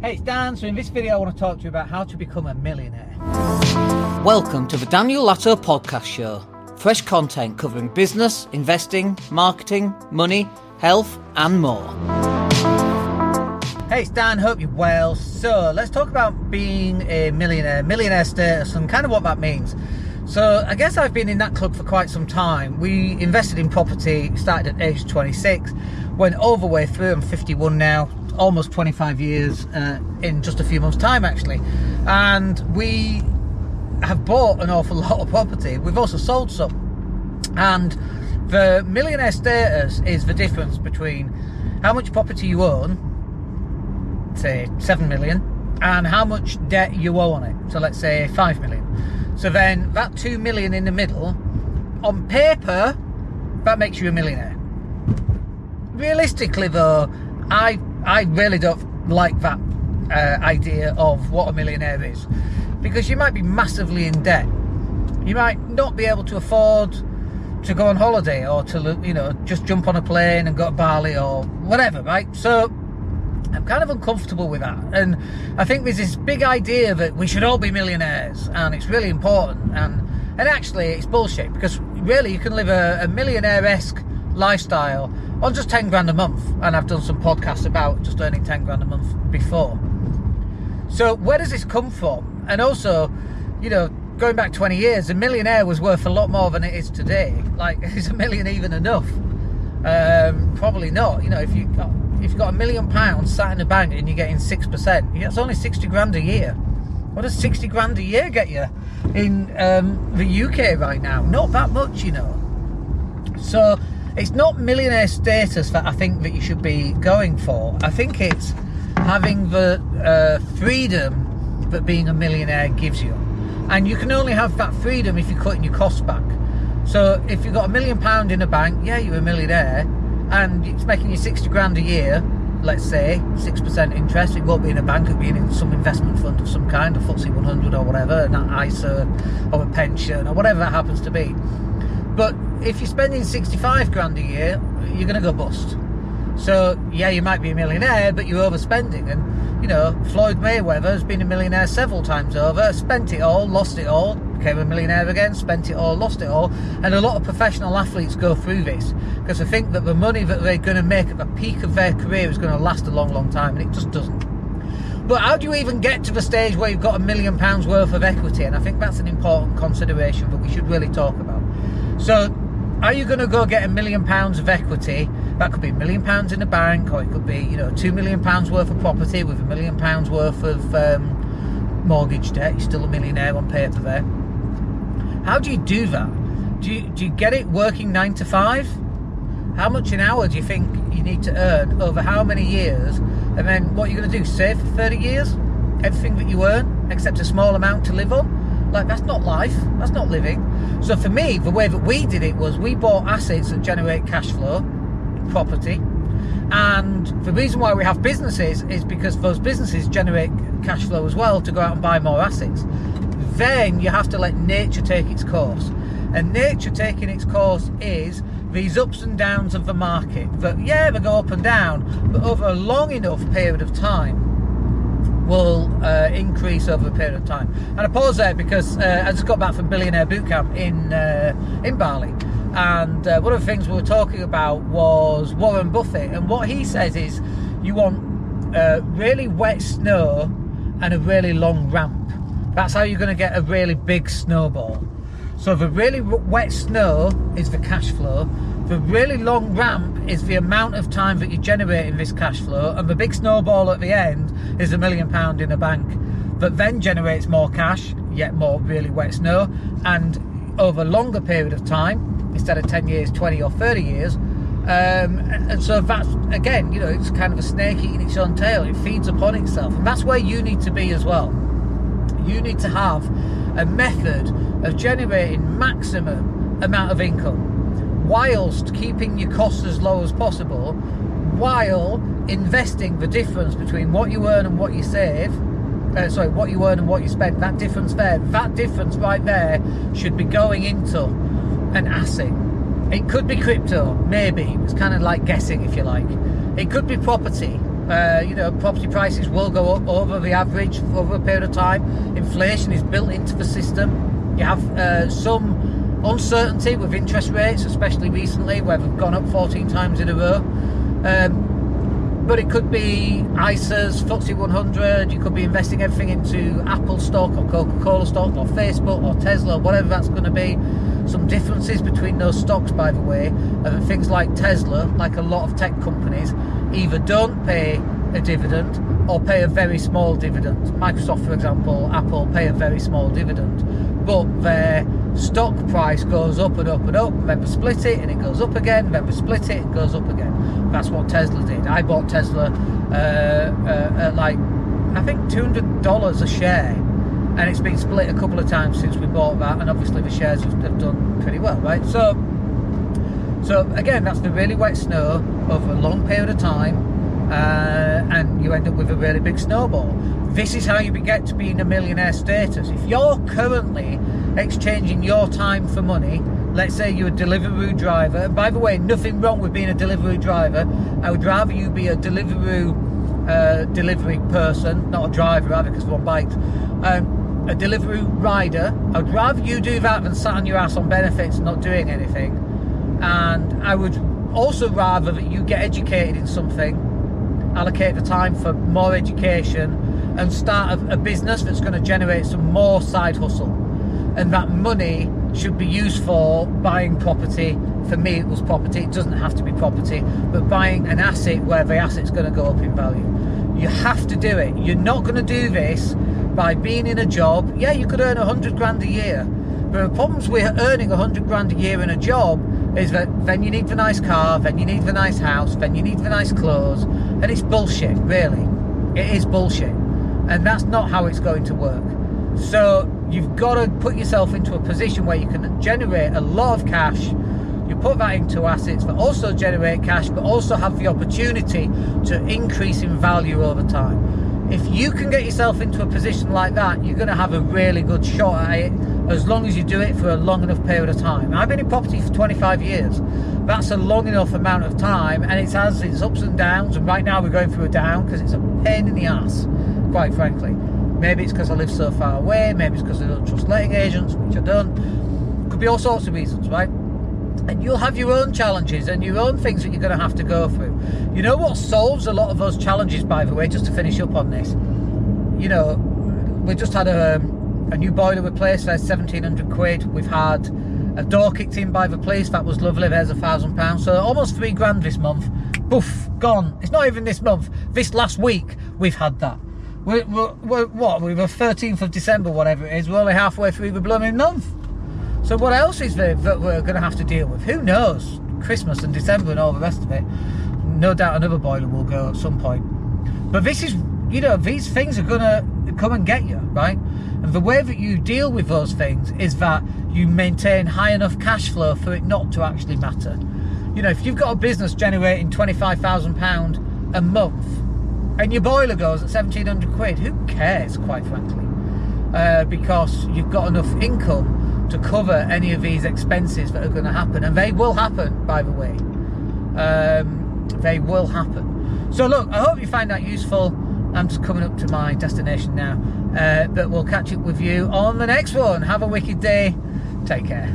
Hey, it's Dan. So, in this video, I want to talk to you about how to become a millionaire. Welcome to the Daniel Latto Podcast Show. Fresh content covering business, investing, marketing, money, health, and more. Hey, it's Dan. Hope you're well. So, let's talk about being a millionaire, millionaire status, and kind of what that means. So, I guess I've been in that club for quite some time. We invested in property, started at age 26, went all the way through. I'm 51 now, almost 25 years uh, in just a few months' time, actually. And we have bought an awful lot of property. We've also sold some. And the millionaire status is the difference between how much property you own, say 7 million, and how much debt you owe on it. So let's say 5 million. So then that 2 million in the middle, on paper, that makes you a millionaire. Realistically, though, I I really don't like that uh, idea of what a millionaire is because you might be massively in debt. You might not be able to afford to go on holiday or to you know just jump on a plane and go to Bali or whatever, right? So I'm kind of uncomfortable with that, and I think there's this big idea that we should all be millionaires, and it's really important, and and actually it's bullshit because really you can live a, a millionaire-esque lifestyle on just 10 grand a month. And I've done some podcasts about just earning 10 grand a month before. So, where does this come from? And also, you know, going back 20 years, a millionaire was worth a lot more than it is today. Like, is a million even enough? Um, probably not. You know, if you got, if you've got a million pounds sat in the bank and you're getting six percent, that's only 60 grand a year. What does 60 grand a year get you in um, the UK right now? Not that much, you know. So it's not millionaire status that I think that you should be going for. I think it's having the uh, freedom that being a millionaire gives you. And you can only have that freedom if you're cutting your costs back. So if you've got a million pound in a bank, yeah, you're a millionaire, and it's making you 60 grand a year, let's say, 6% interest, it won't be in a bank, it'll be in some investment fund of some kind, a FTSE 100 or whatever, an ISA or a pension or whatever that happens to be. But if you're spending 65 grand a year, you're going to go bust. So, yeah, you might be a millionaire, but you're overspending. And, you know, Floyd Mayweather has been a millionaire several times over, spent it all, lost it all, became a millionaire again, spent it all, lost it all. And a lot of professional athletes go through this because they think that the money that they're going to make at the peak of their career is going to last a long, long time, and it just doesn't. But how do you even get to the stage where you've got a million pounds worth of equity? And I think that's an important consideration that we should really talk about. So, are you going to go get a million pounds of equity? That could be a million pounds in the bank, or it could be, you know, two million pounds worth of property with a million pounds worth of um, mortgage debt. You're still a millionaire on paper there. How do you do that? Do you, do you get it working nine to five? How much an hour do you think you need to earn over how many years? And then what are you're going to do? Save for 30 years? Everything that you earn, except a small amount to live on? Like, that's not life. That's not living. So for me, the way that we did it was we bought assets that generate cash flow, property. And the reason why we have businesses is because those businesses generate cash flow as well to go out and buy more assets. Then you have to let nature take its course. And nature taking its course is these ups and downs of the market that, yeah, they go up and down, but over a long enough period of time, will uh, increase over a period of time. And I pause there because uh, I just got back from Billionaire Bootcamp in uh, in Bali, and uh, one of the things we were talking about was Warren Buffett, and what he says is you want uh, really wet snow and a really long ramp. That's how you're going to get a really big snowball. So the really wet snow is the cash flow. The really long ramp is the amount of time that you're generating this cash flow, and the big snowball at the end is a million pound in a bank that then generates more cash, yet more really wet snow, and over a longer period of time, instead of 10 years, 20 or 30 years. Um, and so that's again, you know, it's kind of a snake eating its own tail. It feeds upon itself, and that's where you need to be as well. You need to have a method of generating maximum amount of income whilst keeping your costs as low as possible while investing the difference between what you earn and what you save uh, sorry what you earn and what you spend. That difference there that difference right there should be going into an asset. It could be crypto maybe. It's kind of like guessing if you like. It could be property. Uh, you know, property prices will go up over the average over a period of time. Inflation is built into the system. You have uh, some uncertainty with interest rates, especially recently, where they've gone up 14 times in a row. Um, but it could be ISAs, FTSE 100. You could be investing everything into Apple stock or Coca-Cola stock or Facebook or Tesla, whatever that's going to be. Some differences between those stocks, by the way, are things like Tesla, like a lot of tech companies, either don't pay a dividend or pay a very small dividend. Microsoft, for example, Apple pay a very small dividend, but their stock price goes up and up and up, and then we split it and it goes up again, then we split it, it goes up again. That's what Tesla did. I bought Tesla uh, uh, at like, I think $200 a share and it's been split a couple of times since we bought that, and obviously the shares have, have done pretty well, right? So, so again, that's the really wet snow over a long period of time, uh, and you end up with a really big snowball. This is how you get to being a millionaire status. If you're currently exchanging your time for money, let's say you're a delivery driver. And by the way, nothing wrong with being a delivery driver. I would rather you be a delivery uh, delivery person, not a driver, rather, because one bikes. Um, a delivery rider, I'd rather you do that than sat on your ass on benefits not doing anything. And I would also rather that you get educated in something, allocate the time for more education, and start a, a business that's going to generate some more side hustle. And that money should be used for buying property. For me, it was property. It doesn't have to be property, but buying an asset where the asset's going to go up in value. You have to do it. You're not going to do this by being in a job, yeah, you could earn a hundred grand a year. But the problems with earning a hundred grand a year in a job is that then you need the nice car, then you need the nice house, then you need the nice clothes, and it's bullshit, really. It is bullshit. And that's not how it's going to work. So you've got to put yourself into a position where you can generate a lot of cash. You put that into assets that also generate cash, but also have the opportunity to increase in value over time if you can get yourself into a position like that, you're going to have a really good shot at it as long as you do it for a long enough period of time. I've been in property for 25 years. That's a long enough amount of time, and it has its ups and downs. And right now we're going through a down because it's a pain in the ass, quite frankly. Maybe it's because I live so far away. Maybe it's because I don't trust letting agents, which I don't. Could be all sorts of reasons, right? and you'll have your own challenges and your own things that you're going to have to go through. You know what solves a lot of those challenges, by the way, just to finish up on this? You know, we just had a, a new boiler replaced, there's 1700 quid. We've had a door kicked in by the police, that was lovely, there's a thousand pounds. So almost three grand this month. Poof, gone. It's not even this month. This last week, we've had that. We're, we're, we're what? We're the 13th of December, whatever it is. We're only halfway through the blooming month. So what else is there that we're going to have to deal with? Who knows? Christmas and December and all the rest of it. No doubt another boiler will go at some point. But this is, you know, these things are going to come and get you, right? And the way that you deal with those things is that you maintain high enough cash flow for it not to actually matter. You know, if you've got a business generating £25,000 a month and your boiler goes at 1700 quid, who cares, quite frankly? Uh, because you've got enough income to cover any of these expenses that are going to happen, and they will happen, by the way. Um, they will happen. So, look, I hope you find that useful. I'm just coming up to my destination now, uh, but we'll catch up with you on the next one. Have a wicked day. Take care.